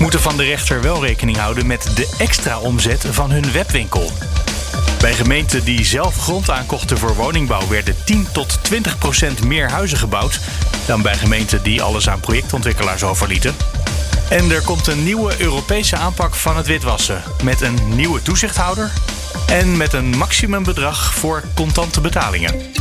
moeten van de rechter wel rekening houden met de extra omzet van hun webwinkel. Bij gemeenten die zelf grond aankochten voor woningbouw werden 10 tot 20 procent meer huizen gebouwd dan bij gemeenten die alles aan projectontwikkelaars overlieten. En er komt een nieuwe Europese aanpak van het witwassen met een nieuwe toezichthouder en met een maximumbedrag voor contante betalingen.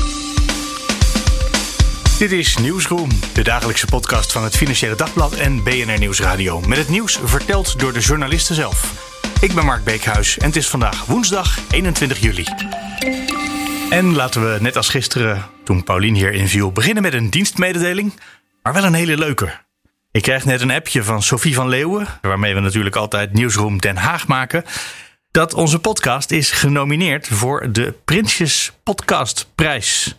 Dit is Nieuwsroom, de dagelijkse podcast van het Financiële Dagblad en BNR Nieuwsradio. Met het nieuws verteld door de journalisten zelf. Ik ben Mark Beekhuis en het is vandaag woensdag 21 juli. En laten we net als gisteren, toen Paulien hier inviel, beginnen met een dienstmededeling, maar wel een hele leuke. Ik krijg net een appje van Sophie van Leeuwen, waarmee we natuurlijk altijd Nieuwsroom Den Haag maken, dat onze podcast is genomineerd voor de Prinsjes Podcastprijs.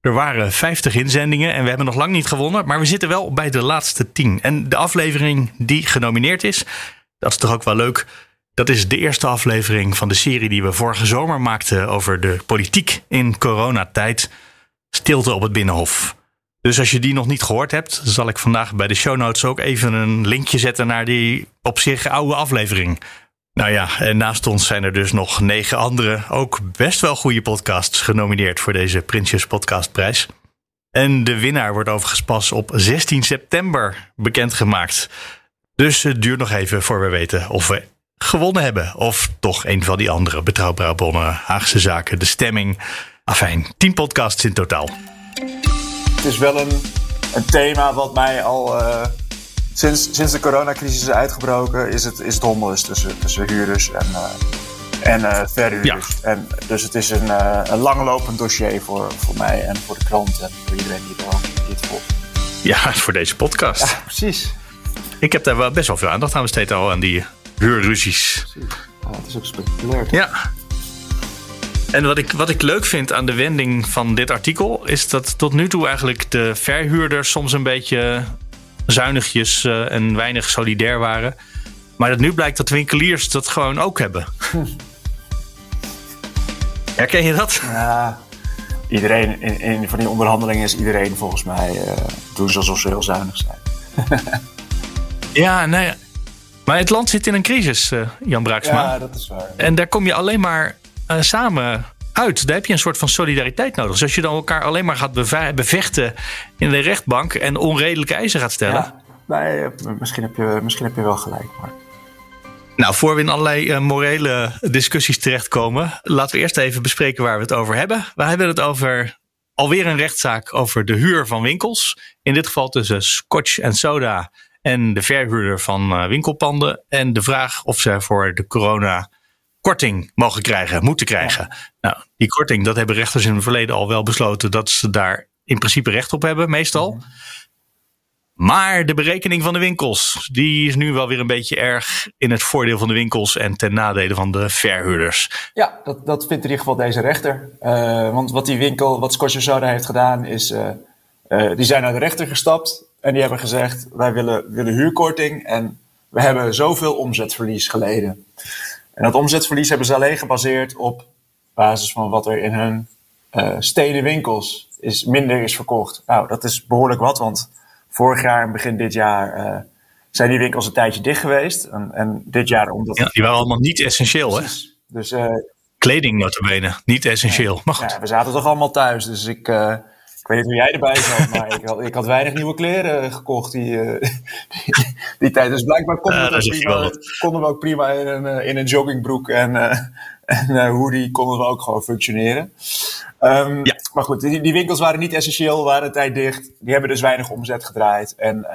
Er waren 50 inzendingen en we hebben nog lang niet gewonnen, maar we zitten wel bij de laatste 10. En de aflevering die genomineerd is, dat is toch ook wel leuk. Dat is de eerste aflevering van de serie die we vorige zomer maakten over de politiek in coronatijd. Stilte op het Binnenhof. Dus als je die nog niet gehoord hebt, zal ik vandaag bij de show notes ook even een linkje zetten naar die op zich oude aflevering. Nou ja, en naast ons zijn er dus nog negen andere, ook best wel goede podcasts genomineerd voor deze Prinsjes Podcastprijs. En de winnaar wordt overigens pas op 16 september bekendgemaakt. Dus het duurt nog even voor we weten of we gewonnen hebben. Of toch een van die andere betrouwbare bronnen, Haagse Zaken, de stemming. Afijn, 10 podcasts in totaal. Het is wel een, een thema wat mij al uh, sinds, sinds de coronacrisis is uitgebroken, is het, is het tussen, tussen huurders en, uh, en uh, verhuurders. Ja. En, dus het is een, een langlopend dossier voor, voor mij en voor de krant en voor iedereen die, het volgt. Ja, voor deze podcast. Ja, precies. Ik heb daar wel best wel veel aandacht aan besteed al aan die huurruzies. Ja, het is ook spectaculair. Ja. En wat ik, wat ik leuk vind aan de wending van dit artikel is dat tot nu toe eigenlijk de verhuurders soms een beetje zuinigjes uh, en weinig solidair waren. Maar dat nu blijkt dat winkeliers dat gewoon ook hebben. Herken je dat? Ja, iedereen in, in van die onderhandelingen is iedereen volgens mij uh, doen ze alsof ze heel zuinig zijn. ja, nee. Maar het land zit in een crisis, uh, Jan Braaksma. Ja, dat is waar. En daar kom je alleen maar uh, samen uit. Daar heb je een soort van solidariteit nodig. Dus als je dan elkaar alleen maar gaat bevechten in de rechtbank en onredelijke eisen gaat stellen. Ja, nee, misschien, heb je, misschien heb je wel gelijk. Maar... Nou, voor we in allerlei uh, morele discussies terechtkomen, laten we eerst even bespreken waar we het over hebben. We hebben het over alweer een rechtszaak over de huur van winkels. In dit geval tussen Scotch en Soda en de verhuurder van uh, winkelpanden. En de vraag of ze voor de corona korting mogen krijgen, moeten krijgen. Ja. Nou, die korting, dat hebben rechters in het verleden al wel besloten dat ze daar in principe recht op hebben, meestal. Ja. Maar de berekening van de winkels, die is nu wel weer een beetje erg in het voordeel van de winkels en ten nadele van de verhuurders. Ja, dat, dat vindt in ieder geval deze rechter. Uh, want wat die winkel, wat Soda heeft gedaan, is uh, uh, die zijn naar de rechter gestapt en die hebben gezegd: wij willen, willen huurkorting en we hebben zoveel omzetverlies geleden. En dat omzetverlies hebben ze alleen gebaseerd op basis van wat er in hun uh, stedenwinkels is, minder is verkocht. Nou, dat is behoorlijk wat, want vorig jaar en begin dit jaar uh, zijn die winkels een tijdje dicht geweest. En, en dit jaar omdat... Ja, die waren allemaal niet essentieel, hè? Dus, uh, Kleding notabene, niet essentieel. Ja, maar goed. Ja, we zaten toch allemaal thuis, dus ik... Ik weet niet hoe jij erbij zat, maar ik had, ik had weinig nieuwe kleren gekocht die, uh, die, die, tijd. Dus blijkbaar konden, Ja, we, prima, konden we ook prima in een, uh, in een joggingbroek en, uh, en hoodie konden we ook gewoon functioneren. Um, Ja. Maar goed, die, die winkels waren niet essentieel, waren een tijd dicht. Die hebben dus weinig omzet gedraaid. En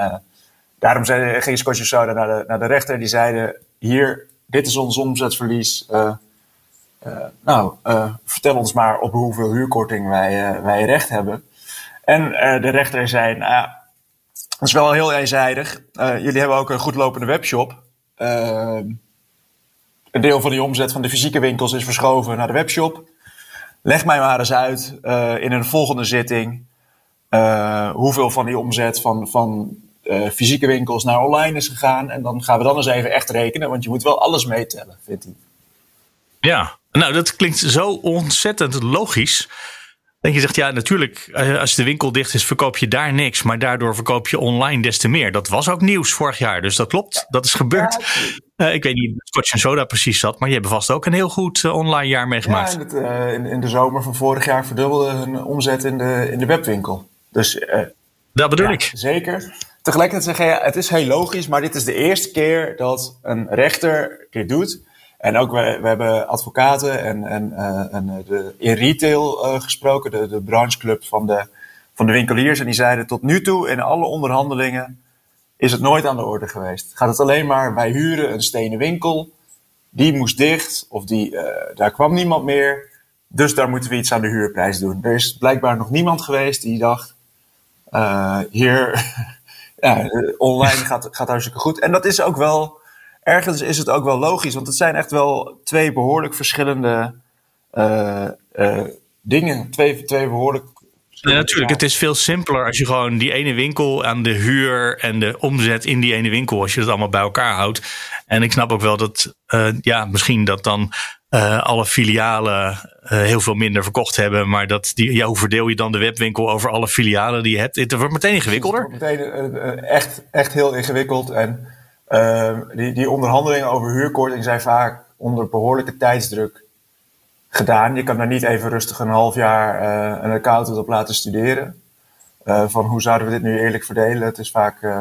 daarom zei, ging Scotch Soda naar de, naar de rechter. Die zeiden, hier, dit is ons omzetverlies. Uh, nou, uh, vertel ons maar op hoeveel huurkorting wij, uh, wij recht hebben. En uh, de rechter zei, nou ja, dat is wel heel eenzijdig. Uh, jullie hebben ook een goed lopende webshop. Uh, een deel van die omzet van de fysieke winkels is verschoven naar de webshop. Leg mij maar eens uit in een volgende zitting hoeveel van die omzet van, van fysieke winkels naar online is gegaan. En dan gaan we dan eens even echt rekenen, want je moet wel alles meetellen, vindt hij. Ja, nou dat klinkt zo ontzettend logisch. Dat je zegt, ja natuurlijk, als de winkel dicht is, verkoop je daar niks. Maar daardoor verkoop je online des te meer. Dat was ook nieuws vorig jaar, dus dat klopt. Dat is gebeurd. Uh, ik weet niet hoe Scotch Soda precies zat, maar je hebt vast ook een heel goed uh, online jaar meegemaakt. Ja, in, het, uh, in, in, de zomer van vorig jaar verdubbelde hun omzet in de, in de webwinkel. Dus, dat bedoel ja, ik. Zeker. Tegelijkertijd zeg je, ja, het is heel logisch, maar dit is de eerste keer dat een rechter dit doet. En ook, we, we hebben advocaten en, en, uh, en de, in retail uh, gesproken, de, de brancheclub van de, van de winkeliers. En die zeiden tot nu toe in alle onderhandelingen is het nooit aan de orde geweest. Gaat het alleen maar, wij huren een stenen winkel, die moest dicht of die, uh, daar kwam niemand meer. Dus daar moeten we iets aan de huurprijs doen. Er is blijkbaar nog niemand geweest die dacht, hier, ja, online gaat, gaat hartstikke goed. En dat is ook wel ergens is het ook wel logisch, want het zijn echt wel twee behoorlijk verschillende uh, uh, dingen. Twee, twee behoorlijk. Ja, natuurlijk, het is veel simpeler als je gewoon die ene winkel aan de huur en de omzet in die ene winkel, als je dat allemaal bij elkaar houdt. En ik snap ook wel dat, uh, ja, misschien dat dan alle filialen heel veel minder verkocht hebben, maar dat die, ja, hoe verdeel je dan de webwinkel over alle filialen die je hebt? Het wordt meteen ingewikkelder. Het wordt meteen echt, echt heel ingewikkeld en uh, die, die onderhandelingen over huurkorting zijn vaak onder behoorlijke tijdsdruk gedaan. Je kan daar niet even rustig een half jaar uh, een accountant op laten studeren. Uh, van hoe zouden we dit nu eerlijk verdelen? Het is vaak uh,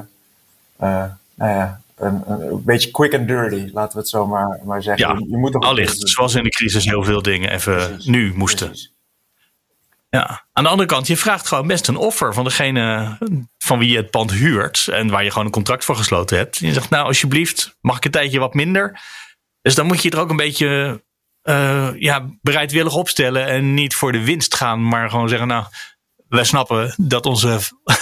nou ja, een, een, beetje quick and dirty, laten we het zo maar, maar zeggen. Ja, je moet allicht, zoals in de crisis heel veel dingen even Precies. nu moesten. Precies. Ja. Aan de andere kant, je vraagt gewoon best een offer van degene van wie je het pand huurt en waar je gewoon een contract voor gesloten hebt. Je zegt, nou alsjeblieft, mag ik een tijdje wat minder? Dus dan moet je er ook een beetje uh, ja, bereidwillig opstellen en niet voor de winst gaan, maar gewoon zeggen, nou, wij snappen dat onze,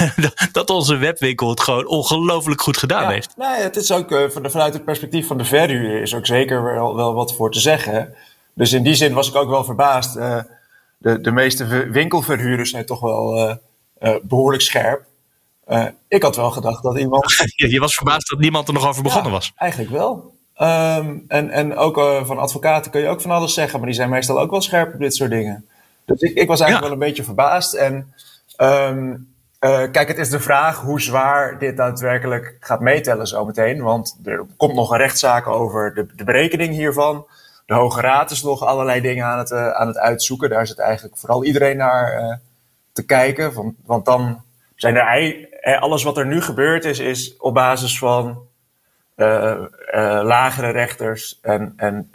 dat onze webwinkel het gewoon ongelooflijk goed gedaan ja, heeft. Nee, het is ook uh, vanuit het perspectief van de verhuurder is ook zeker wel, wel wat voor te zeggen. Dus in die zin was ik ook wel verbaasd. Uh, de, de meeste winkelverhuurders zijn toch wel uh, uh, behoorlijk scherp. Uh, ik had wel gedacht dat iemand. je, was verbaasd dat niemand er nog over begonnen ja, was. Eigenlijk wel. Um, en, en ook van advocaten kun je ook van alles zeggen, maar die zijn meestal ook wel scherp op dit soort dingen. Dus ik, ik was eigenlijk ja. wel een beetje verbaasd. En um, kijk, het is de vraag hoe zwaar dit daadwerkelijk gaat meetellen zometeen. Want er komt nog een rechtszaak over de, de berekening hiervan. De Hoge Raad is nog allerlei dingen aan het, uh, aan het uitzoeken. Daar zit eigenlijk vooral iedereen naar uh, te kijken. Want, want dan zijn er alles wat er nu gebeurd is, is op basis van uh, lagere rechters. En, en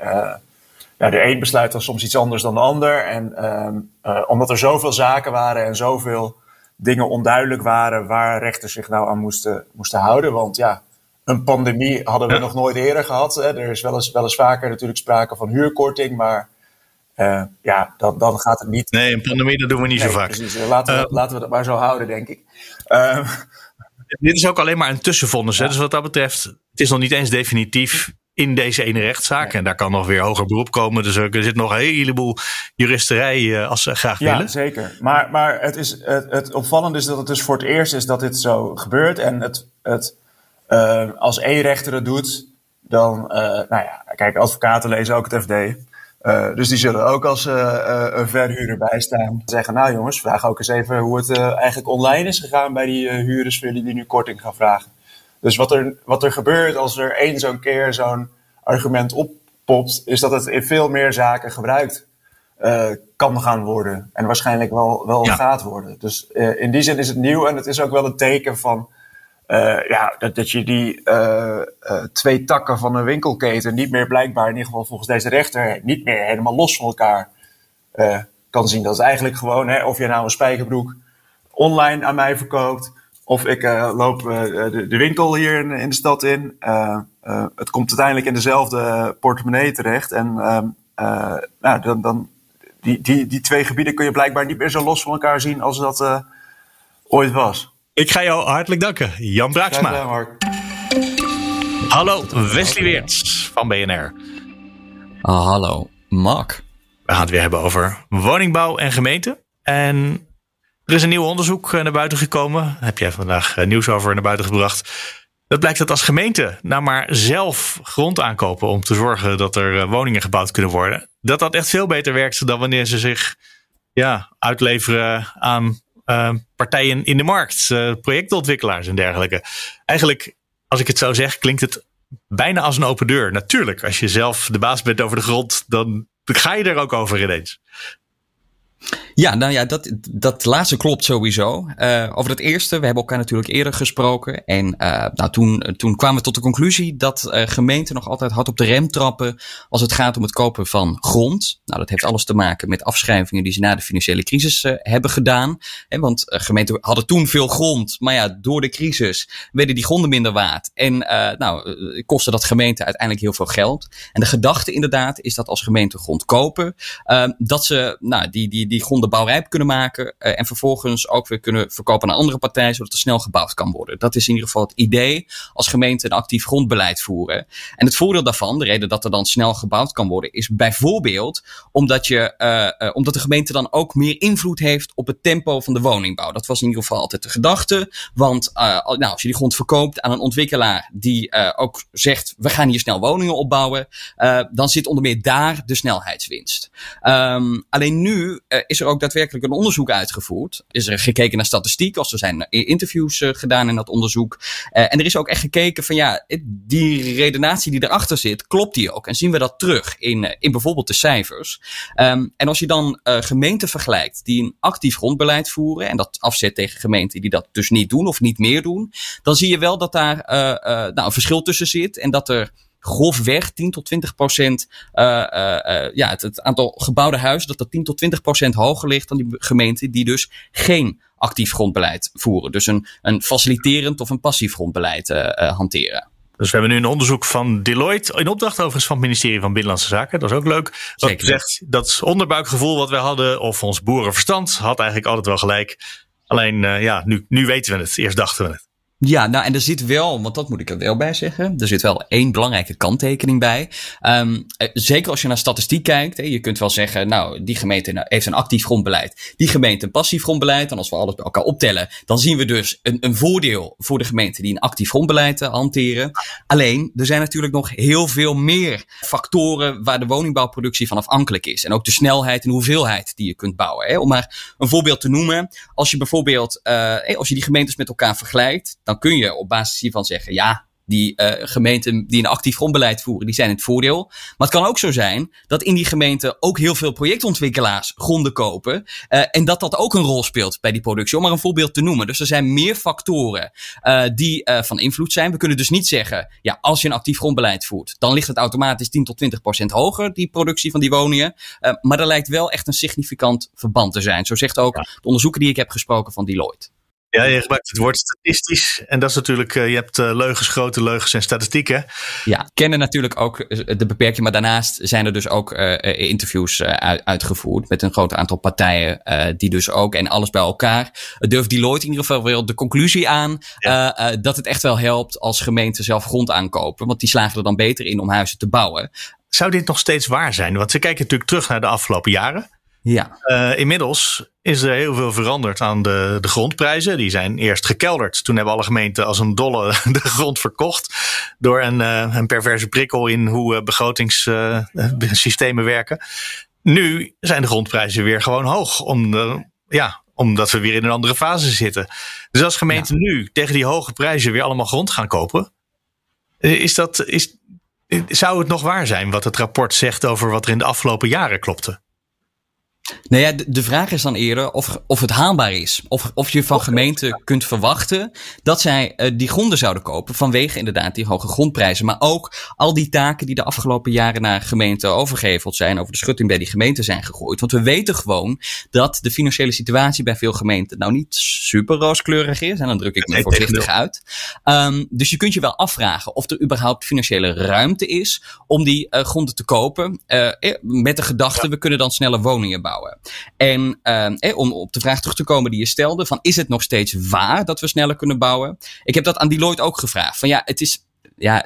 ja, de een besluit dan soms iets anders dan de ander. En um, omdat er zoveel zaken waren en zoveel dingen onduidelijk waren waar rechters zich nou aan moesten, moesten houden. Want ja, een pandemie hadden we ja. nog nooit eerder gehad. Hè. Er is wel eens, wel eens vaker natuurlijk sprake van huurkorting, maar uh, ja, dan, dan gaat het niet. Nee, een pandemie dat doen we niet nee, zo vaak. Precies. Laten, we, uh, laten we dat maar zo houden, denk ik. Uh, dit is ook alleen maar een tussenvonnis. Ja. Dus wat dat betreft, het is nog niet eens definitief in deze ene rechtszaak. Nee. En daar kan nog weer hoger beroep komen. Dus er zit nog een heleboel juristerij als ze graag ja, willen. Ja, zeker. Maar, maar het, is, het, het opvallende is dat het dus voor het eerst is dat dit zo gebeurt. En het, het uh, als één rechter het doet, dan, uh, nou ja, kijk, advocaten lezen ook het FD. Uh, dus die zullen ook als een verhuurder bijstaan. Zeggen, nou jongens, vraag ook eens even hoe het eigenlijk online is gegaan bij die huurders voor jullie die nu korting gaan vragen. Dus wat er, wat er gebeurt als er één zo'n keer zo'n argument oppopt, is dat het in veel meer zaken gebruikt kan gaan worden. En waarschijnlijk wel, wel ja. gaat worden. Dus in die zin is het nieuw en het is ook wel een teken van uh, ja, dat, dat je die uh, uh, twee takken van een winkelketen niet meer blijkbaar, in ieder geval volgens deze rechter, niet meer helemaal los van elkaar kan zien. Dat is eigenlijk gewoon, hè, of je nou een spijkerbroek online aan mij verkoopt, of ik loop de, de, winkel hier in, in de stad in. het komt uiteindelijk in dezelfde portemonnee terecht. En nou, dan, dan, die, die, die twee gebieden kun je blijkbaar niet meer zo los van elkaar zien als dat ooit was. Ik ga jou hartelijk danken, Jan Braaksma. Mark. Hallo, Wesley Weerts van BNR. Ah, hallo, Mark. We gaan het weer hebben over woningbouw en gemeente. En er is een nieuw onderzoek naar buiten gekomen. heb jij vandaag nieuws over naar buiten gebracht. Dat blijkt dat als gemeente nou maar zelf grond aankopen om te zorgen dat er woningen gebouwd kunnen worden. Dat dat echt veel beter werkt dan wanneer ze zich ja, uitleveren aan uh, partijen in de markt, uh, projectontwikkelaars en dergelijke. Eigenlijk, als ik het zo zeg, klinkt het bijna als een open deur. Natuurlijk, als je zelf de baas bent over de grond, dan ga je er ook over ineens. Ja, nou ja, dat, dat laatste klopt sowieso. Uh, over het eerste, we hebben elkaar natuurlijk eerder gesproken. En uh, nou, toen, toen kwamen we tot de conclusie dat uh, gemeenten nog altijd hard op de rem trappen als het gaat om het kopen van grond. Nou, dat heeft alles te maken met afschrijvingen die ze na de financiële crisis hebben gedaan. He, want gemeenten hadden toen veel grond, maar ja, door de crisis werden die gronden minder waard. En nou, kostte dat gemeente uiteindelijk heel veel geld. En de gedachte inderdaad is dat als gemeenten grond kopen, dat ze nou, die, die, die gronden bouwrijp kunnen maken. Uh, en vervolgens ook weer kunnen verkopen aan andere partijen, zodat er snel gebouwd kan worden. Dat is in ieder geval het idee als gemeente een actief grondbeleid voeren. En het voordeel daarvan, de reden dat er dan snel gebouwd kan worden, is bijvoorbeeld omdat, je, uh, uh, omdat de gemeente dan ook meer invloed heeft op het tempo van de woningbouw. Dat was in ieder geval altijd de gedachte. Want nou, als je die grond verkoopt aan een ontwikkelaar die ook zegt, we gaan hier snel woningen opbouwen, dan zit onder meer daar de snelheidswinst. Um, alleen nu is er ook daadwerkelijk een onderzoek uitgevoerd. Is er gekeken naar statistiek, als er zijn interviews uh, gedaan in dat onderzoek. En er is ook echt gekeken van ja, die redenatie die erachter zit, klopt die ook? En zien we dat terug in, in bijvoorbeeld de cijfers? Um, en als je dan gemeenten vergelijkt die een actief grondbeleid voeren en dat afzet tegen gemeenten die dat dus niet doen of niet meer doen, dan zie je wel dat daar nou, een verschil tussen zit en dat er grofweg 10 tot 20 procent, uh, uh, ja, het, het, aantal gebouwde huizen, dat dat 10 tot 20 procent hoger ligt dan die gemeenten die dus geen actief grondbeleid voeren. Dus een, een faciliterend of een passief grondbeleid hanteren. Dus we hebben nu een onderzoek van Deloitte, in opdracht overigens van het ministerie van Binnenlandse Zaken. Dat is ook leuk. Dat Zeker. zegt dat onderbuikgevoel wat we hadden, of ons boerenverstand, had eigenlijk altijd wel gelijk. Alleen, ja, nu, nu weten we het. Eerst dachten we het. Ja, nou en er zit wel, want dat moet ik er wel bij zeggen, er zit wel één belangrijke kanttekening bij. Um, zeker als je naar statistiek kijkt, hè, je kunt wel zeggen, nou die gemeente heeft een actief grondbeleid, die gemeente een passief grondbeleid. En als we alles bij elkaar optellen, dan zien we dus een, een voordeel voor de gemeenten die een actief grondbeleid uh, hanteren. Alleen, er zijn natuurlijk nog heel veel meer factoren waar de woningbouwproductie van afhankelijk is. En ook de snelheid en hoeveelheid die je kunt bouwen. Hè. Om maar een voorbeeld te noemen, als je bijvoorbeeld, uh, als je die gemeentes met elkaar vergelijkt, dan kun je op basis hiervan zeggen, ja, die uh, gemeenten die een actief grondbeleid voeren, die zijn het voordeel. Maar het kan ook zo zijn dat in die gemeente ook heel veel projectontwikkelaars gronden kopen. Uh, en dat dat ook een rol speelt bij die productie. Om maar een voorbeeld te noemen. Dus er zijn meer factoren uh, die van invloed zijn. We kunnen dus niet zeggen, ja, als je een actief grondbeleid voert, dan ligt het automatisch 10 tot 20 procent hoger, die productie van die woningen. maar er lijkt wel echt een significant verband te zijn. Zo zegt ook de onderzoeken die ik heb gesproken van Deloitte. Ja, je gebruikt het woord statistisch. En dat is natuurlijk, uh, je hebt uh, leugens, grote leugens en statistieken. Ja, kennen natuurlijk ook de beperking. Maar daarnaast zijn er dus ook uh, interviews uitgevoerd met een groot aantal partijen. die dus ook, en alles bij elkaar, durft Deloitte in ieder geval wel de conclusie aan. Ja. dat het echt wel helpt als gemeenten zelf grond aankopen. Want die slagen er dan beter in om huizen te bouwen. Zou dit nog steeds waar zijn? Want ze kijken natuurlijk terug naar de afgelopen jaren. Ja. Uh, inmiddels is er heel veel veranderd aan de, de grondprijzen. Die zijn eerst gekelderd. Toen hebben alle gemeenten als een dolle de grond verkocht. Door een, uh, een perverse prikkel in hoe uh, begrotingssystemen werken. Nu zijn de grondprijzen weer gewoon hoog. Om de, ja, omdat we weer in een andere fase zitten. Dus als gemeenten ja. nu tegen die hoge prijzen weer allemaal grond gaan kopen. Is dat, is, zou het nog waar zijn wat het rapport zegt over wat er in de afgelopen jaren klopte? Nou ja, de, vraag is dan eerder of, of het haalbaar is. Of, of je van gemeenten kunt verwachten dat zij uh, die gronden zouden kopen vanwege inderdaad die hoge grondprijzen. Maar ook al die taken die de afgelopen jaren naar gemeenten overgeheveld zijn, over de schutting bij die gemeenten zijn gegooid. Want we weten gewoon dat de financiële situatie bij veel gemeenten nou niet super rooskleurig is. En dan druk ik me voorzichtig uit. Um, dus je kunt je wel afvragen of er überhaupt financiële ruimte is om die uh, gronden te kopen. Uh, met de gedachte, ja. we kunnen dan sneller woningen bouwen. En eh, om op de vraag terug te komen die je stelde: van is het nog steeds waar dat we sneller kunnen bouwen? Ik heb dat aan Deloitte ook gevraagd. Van ja, het is ja,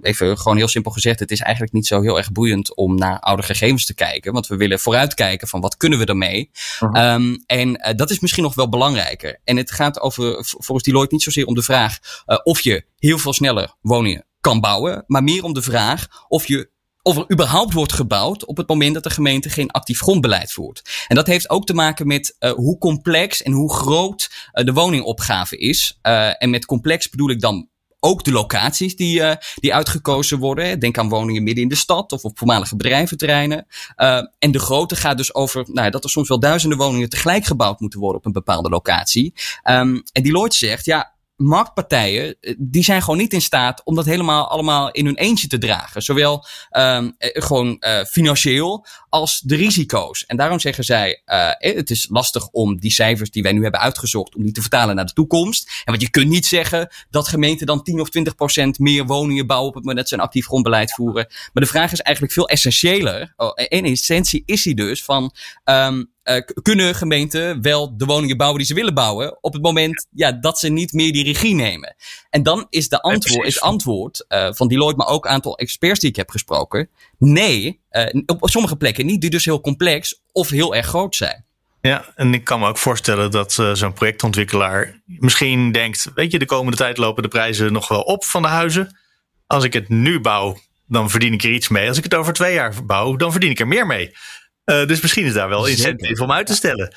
even gewoon heel simpel gezegd, het is eigenlijk niet zo heel erg boeiend om naar oude gegevens te kijken. Want we willen vooruitkijken van wat kunnen we ermee. Uh um, en dat is misschien nog wel belangrijker. En het gaat over, volgens Deloitte niet zozeer om de vraag of je heel veel sneller woningen kan bouwen, maar meer om de vraag of je of er überhaupt wordt gebouwd op het moment dat de gemeente geen actief grondbeleid voert. En dat heeft ook te maken met uh, hoe complex en hoe groot uh, de woningopgave is. Uh, en met complex bedoel ik dan ook de locaties die, die uitgekozen worden. Denk aan woningen midden in de stad of op voormalige bedrijventerreinen. En de grootte gaat dus over nou, dat er soms wel duizenden woningen tegelijk gebouwd moeten worden op een bepaalde locatie. Um, en Deloitte zegt, ja, marktpartijen, eh, die zijn gewoon niet in staat om dat helemaal allemaal in hun eentje te dragen. Zowel um, gewoon uh, financieel als de risico's. En daarom zeggen zij, uh, het is lastig om die cijfers die wij nu hebben uitgezocht, om die te vertalen naar de toekomst. En want je kunt niet zeggen dat gemeenten dan 10 of 20 procent meer woningen bouwen op het moment dat ze een actief grondbeleid voeren. Maar de vraag is eigenlijk veel essentiëler. Oh, in essentie is die dus van, um, uh, kunnen gemeenten wel de woningen bouwen die ze willen bouwen op het moment ja, dat ze niet meer die regie nemen. En dan is de antwoord, is antwoord uh, van Deloitte, maar ook een aantal experts die ik heb gesproken, nee, uh, op sommige plekken niet, die dus heel complex of heel erg groot zijn. Ja, en ik kan me ook voorstellen dat uh, zo'n projectontwikkelaar misschien denkt, weet je, de komende tijd lopen de prijzen nog wel op van de huizen. Als ik het nu bouw, dan verdien ik er iets mee. Als ik het over twee jaar bouw, dan verdien ik er meer mee. Uh, dus misschien is daar wel incentive om uit te stellen.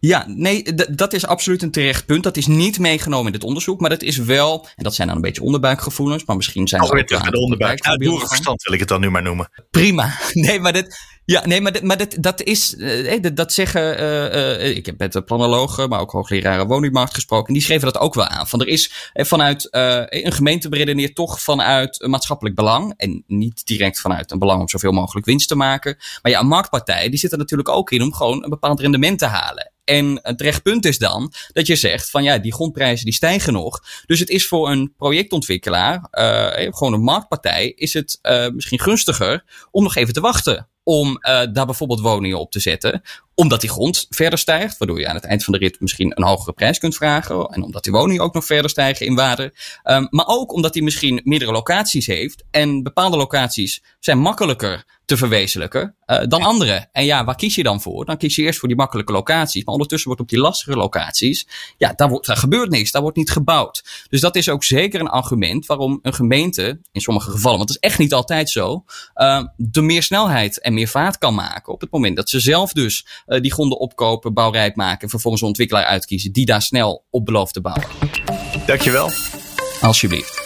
Ja, nee, dat is absoluut een terecht punt. Dat is niet meegenomen in dit onderzoek, maar dat is wel, en dat zijn dan een beetje onderbuikgevoelens, maar misschien zijn oh, ook terug de onderbuik. Ja, boerenverstand wil ik het dan nu maar noemen. Prima. Nee, maar dit, ja, nee, maar, dit, maar dit, dat is, uh, dat, dat zeggen, uh, uh, ik heb met de planologen, maar ook hoogleraren woningmarkt gesproken, en die schreven dat ook wel aan. Van er is vanuit een gemeente beredeneert toch vanuit een maatschappelijk belang, en niet direct vanuit een belang om zoveel mogelijk winst te maken. Maar ja, een marktpartij, die zit er natuurlijk ook in om gewoon een bepaald rendement te halen. En het rechtpunt is dan dat je zegt van ja, die grondprijzen die stijgen nog. Dus het is voor een projectontwikkelaar, uh, gewoon een marktpartij, is het uh, misschien gunstiger om nog even te wachten om daar bijvoorbeeld woningen op te zetten. Omdat die grond verder stijgt, waardoor je aan het eind van de rit misschien een hogere prijs kunt vragen. En omdat die woningen ook nog verder stijgen in waarde. Um, maar ook omdat die misschien meerdere locaties heeft. En bepaalde locaties zijn makkelijker te verwezenlijken uh, dan andere. En ja, waar kies je dan voor? Dan kies je eerst voor die makkelijke locaties. Maar ondertussen wordt op die lastige locaties, ja, daar, wordt, daar gebeurt niks. Daar wordt niet gebouwd. Dus dat is ook zeker een argument waarom een gemeente, in sommige gevallen, want het is echt niet altijd zo, uh, de meer snelheid en meer vaart kan maken. Op het moment dat ze zelf dus uh, die gronden opkopen, bouwrijp maken, vervolgens een ontwikkelaar uitkiezen die daar snel op belooft te bouwen. Dankjewel. Alsjeblieft.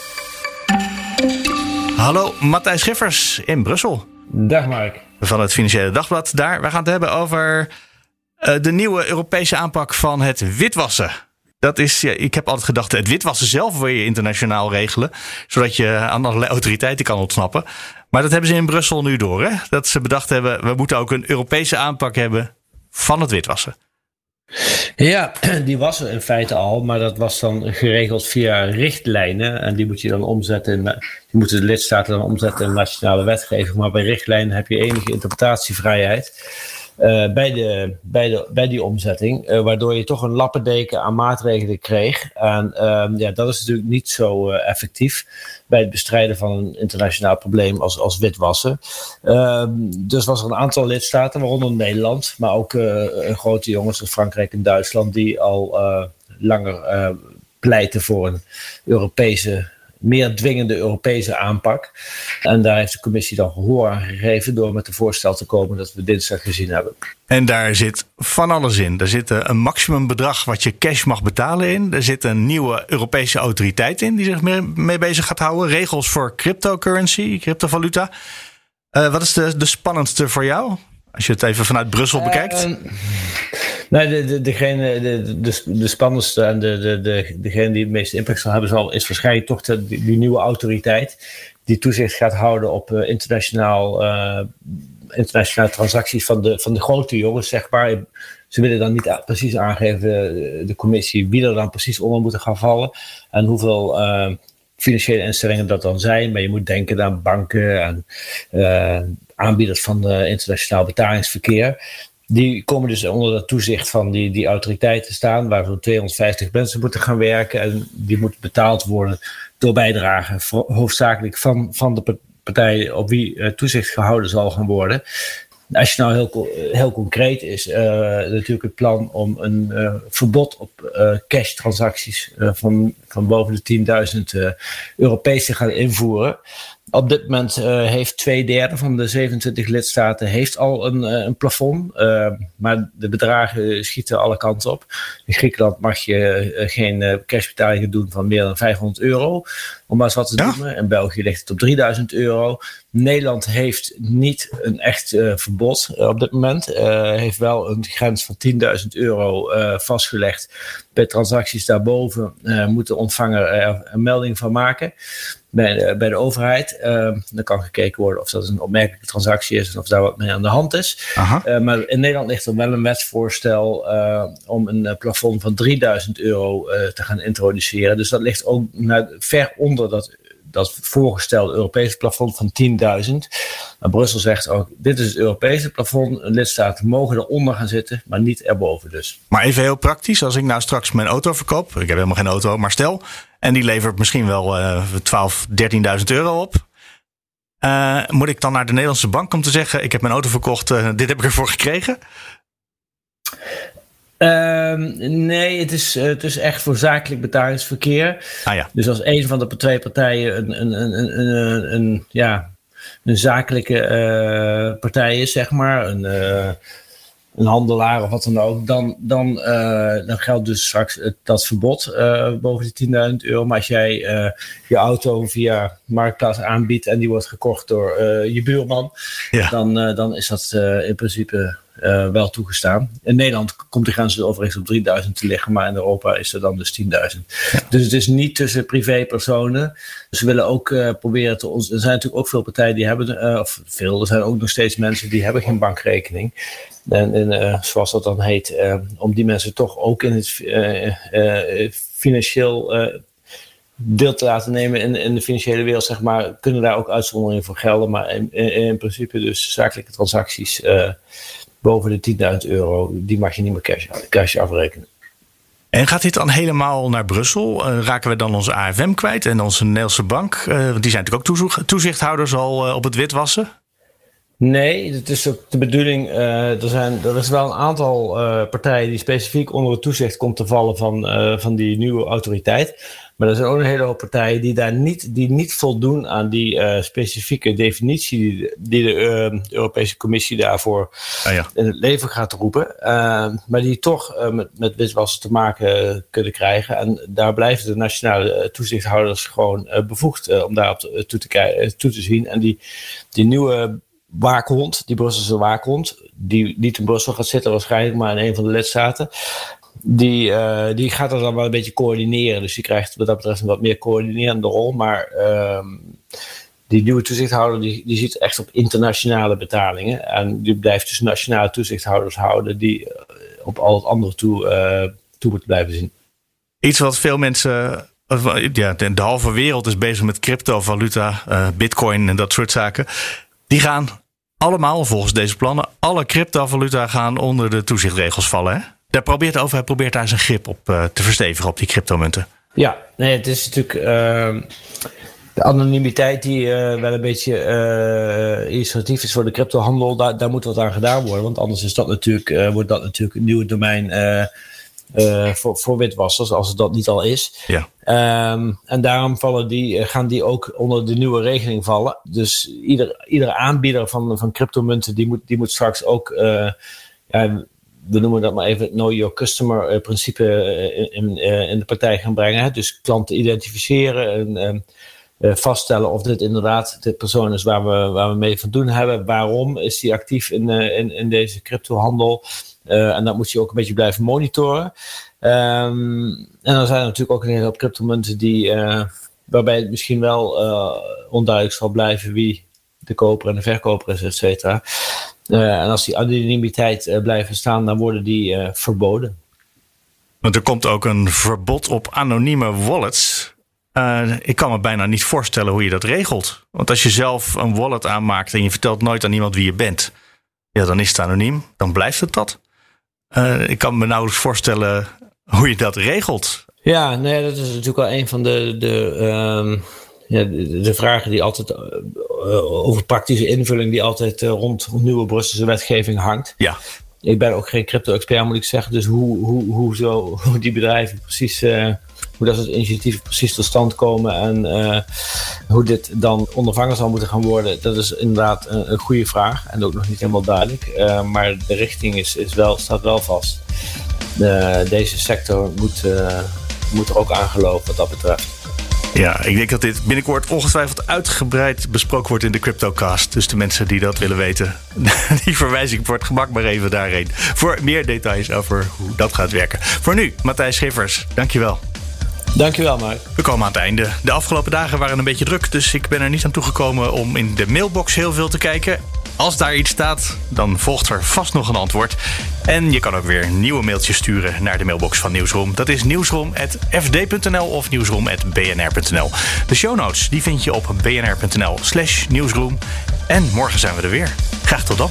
Hallo, Matthijs Schiffers in Brussel. Dag Mark. Van het Financiële Dagblad. Daar, we gaan het hebben over uh, de nieuwe Europese aanpak van het witwassen. Dat is, ja, ik heb altijd gedacht, het witwassen zelf wil je internationaal regelen. Zodat je aan allerlei autoriteiten kan ontsnappen. Maar dat hebben ze in Brussel nu door. Hè? Dat ze bedacht hebben, we moeten ook een Europese aanpak hebben van het witwassen. Ja, die was er in feite al, maar dat was dan geregeld via richtlijnen. En die moet je dan omzetten in, die moeten de lidstaten dan omzetten in nationale wetgeving. Maar bij richtlijnen heb je enige interpretatievrijheid. Uh, bij, de, bij, de, bij die omzetting, uh, waardoor je toch een lappendeken aan maatregelen kreeg. En uh, ja, dat is natuurlijk niet zo uh, effectief bij het bestrijden van een internationaal probleem als, als witwassen. Ehm, dus was er een aantal lidstaten, waaronder Nederland, maar ook grote jongens als Frankrijk en Duitsland, die al langer pleiten voor een Europese meer dwingende Europese aanpak. En daar heeft de commissie dan gehoor aan gegeven door met een voorstel te komen dat we dinsdag gezien hebben. En daar zit van alles in. Er zit een maximumbedrag wat je cash mag betalen in. Er zit een nieuwe Europese autoriteit in die zich mee bezig gaat houden. Regels voor cryptocurrency, cryptovaluta. Uh, wat is de, de spannendste voor jou? Als je het even vanuit Brussel bekijkt. Uh, Nee, de, de, degene, de, de, spannendste en de, de, de, degene die het meeste impact zal hebben, zal, is waarschijnlijk toch de, die, nieuwe autoriteit. Die toezicht gaat houden op uh, internationaal, uh, internationale transacties van de, van de grote jongens, zeg maar. Ze willen dan niet precies aangeven, de, de commissie, wie er dan precies onder moeten gaan vallen. En hoeveel uh, financiële instellingen dat dan zijn. Maar je moet denken aan banken en aanbieders van internationaal betalingsverkeer. Die komen dus onder het toezicht van die, die autoriteiten staan, waar zo'n 250 mensen moeten gaan werken. En die moeten betaald worden door bijdragen, hoofdzakelijk van, van de partij op wie toezicht gehouden zal gaan worden. Als je nou heel, heel concreet is, uh, natuurlijk het plan om een verbod op uh, cash transacties van, van boven de 10.000 Europees te gaan invoeren. Op dit moment uh, heeft twee derde van de 27 lidstaten heeft al een, uh, een plafond. Uh, maar de bedragen schieten alle kanten op. In Griekenland mag je geen cashbetalingen doen van meer dan 500 euro. Om maar eens wat te ja. doen. In België ligt het op 3000 euro. Nederland heeft niet een echt verbod op dit moment. heeft wel een grens van 10.000 euro vastgelegd. Bij transacties daarboven moet de ontvanger er een melding van maken bij de, bij de overheid. Uh, dan kan gekeken worden of dat een opmerkelijke transactie is en of daar wat mee aan de hand is. Uh, maar in Nederland ligt er wel een wetsvoorstel uh, om een plafond van 3000 euro te gaan introduceren. Dus dat ligt ook naar, ver onder dat dat voorgestelde Europese plafond van 10.000. Maar Brussel zegt ook, dit is het Europese plafond. Lidstaten mogen eronder gaan zitten, maar niet erboven dus. Maar even heel praktisch, als ik nou straks mijn auto verkoop. Ik heb helemaal geen auto, maar stel. En die levert misschien wel uh, 12, 13.000 euro op. Uh, moet ik dan naar de Nederlandse bank om te zeggen: Ik heb mijn auto verkocht, uh, dit heb ik ervoor gekregen? Um, nee, het is, het is echt voor zakelijk betalingsverkeer. Ah, ja. Dus als een van de twee partijen een, een, een, een, een ja, een zakelijke uh, partij is, zeg maar, een, uh, een handelaar of wat dan ook, dan, dan, uh, dan geldt dus straks dat verbod boven de 10.000 euro. Maar als jij je auto via Marktplaats aanbiedt en die wordt gekocht door je buurman, ja. dan, dan is dat in principe uh, wel toegestaan. In Nederland komt de grens overigens op 3000 te liggen, maar in Europa is er dan dus 10.000. Dus het is niet tussen privépersonen. We willen ook uh, proberen te. Er zijn natuurlijk ook veel partijen die hebben, uh, of veel, er zijn ook nog steeds mensen die hebben geen bankrekening. En, en zoals dat dan heet, om die mensen toch ook in het financieel deel te laten nemen in, in de financiële wereld, zeg maar, kunnen daar ook uitzonderingen voor gelden. Maar in, in, in principe dus zakelijke transacties boven de 10.000 euro, die mag je niet meer cash, cash afrekenen. En gaat dit dan helemaal naar Brussel? Uh, raken we dan onze AFM kwijt en onze Nederlandse bank? Uh, want die zijn natuurlijk ook toezichthouders al uh, op het witwassen. Nee, het is ook de bedoeling. er, zijn, er is wel een aantal partijen die specifiek onder het toezicht komt te vallen van, van die nieuwe autoriteit. Maar er zijn ook een hele hoop partijen die daar niet, die niet voldoen aan die uh, specifieke definitie die, die de uh, Europese Commissie daarvoor ah, ja. in het leven gaat roepen. Uh, maar die toch met, met witwassen te maken kunnen krijgen. En daar blijven de nationale toezichthouders gewoon bevoegd om daarop toe te, toe te zien. En die, die nieuwe waakhond, die Brusselse waakhond, die niet in Brussel gaat zitten waarschijnlijk, maar in een van de lidstaten die, uh, die gaat er dan wel een beetje coördineren. Dus die krijgt wat dat betreft een wat meer coördinerende rol. Maar uh, die nieuwe toezichthouder die, die ziet echt op internationale betalingen. En die blijft dus nationale toezichthouders houden die eh, op al het andere toe, uh, toe moeten blijven zien. Iets wat veel mensen. Ja, de, de halve wereld is bezig met cryptovaluta, bitcoin en dat soort zaken. Die gaan allemaal volgens deze plannen, alle cryptovaluta gaan onder de toezichtregels vallen. Hè? Daar probeert de overheid probeert daar zijn grip op uh, te verstevigen op die cryptomunten. Ja, nee, het is natuurlijk uh, de anonimiteit die uh, wel een beetje initiatief is voor de cryptohandel. Daar, daar moet wat aan gedaan worden, want anders is dat natuurlijk, wordt dat natuurlijk een nieuw domein voor, voor witwassers, als het dat niet al is. Ja. Um, en daarom vallen die, gaan die ook onder de nieuwe regeling vallen. Dus ieder, iedere aanbieder van, van cryptomunten die moet, die moet straks ook ja, we noemen dat maar even het know your customer eh, principe eh, in, eh, in, de praktijk gaan brengen. Dus klanten identificeren en vaststellen of dit inderdaad de persoon is waar we, waar we mee van doen hebben. Waarom is die actief in, in, in deze cryptohandel? En dat moet je ook een beetje blijven monitoren. Um, en dan zijn er natuurlijk ook een hele hoop cryptomunten die, waarbij het misschien wel onduidelijk zal blijven wie de koper en de verkoper is, et cetera. Uh, en als die anonimiteit uh, blijven staan, dan worden die uh, verboden. Want er komt ook een verbod op anonieme wallets. ik kan me bijna niet voorstellen hoe je dat regelt. Want als je zelf een wallet aanmaakt en je vertelt nooit aan iemand wie je bent, ja, dan is het anoniem. Dan blijft het dat. ik kan me nauwelijks voorstellen hoe je dat regelt. Ja, nee, dat is natuurlijk wel een van de, de, ehm, ja, de, vragen die altijd uh, over praktische invulling die altijd uh, rond nieuwe Brusselse wetgeving hangt. Ja. Ik ben ook geen crypto-expert, moet ik zeggen. Dus hoe, hoe, hoe, zo, hoe die bedrijven precies, hoe dat soort initiatieven precies tot stand komen en hoe dit dan ondervangen zal moeten gaan worden, dat is inderdaad een, een goede vraag en ook nog niet helemaal duidelijk. maar de richting is, is wel, staat wel vast. deze sector moet, moet er ook aangelopen wat dat betreft. Ja, ik denk dat dit binnenkort ongetwijfeld uitgebreid besproken wordt in de CryptoCast. Dus de mensen die dat willen weten, die verwijs ik voor het gemak maar even daarheen. Voor meer details over hoe dat gaat werken. Voor nu, Matthijs Schiffers, dankjewel. Dankjewel, Mark. We komen aan het einde. De afgelopen dagen waren een beetje druk, dus ik ben er niet aan toegekomen om in de mailbox heel veel te kijken. Als daar iets staat, dan volgt er vast nog een antwoord. En je kan ook weer nieuwe mailtjes sturen naar de mailbox van Nieuwsroom. Dat is nieuwsroom.fd.nl of nieuwsroom.bnr.nl. De show notes die vind je op bnr.nl slash nieuwsroom. En morgen zijn we er weer. Graag tot dan.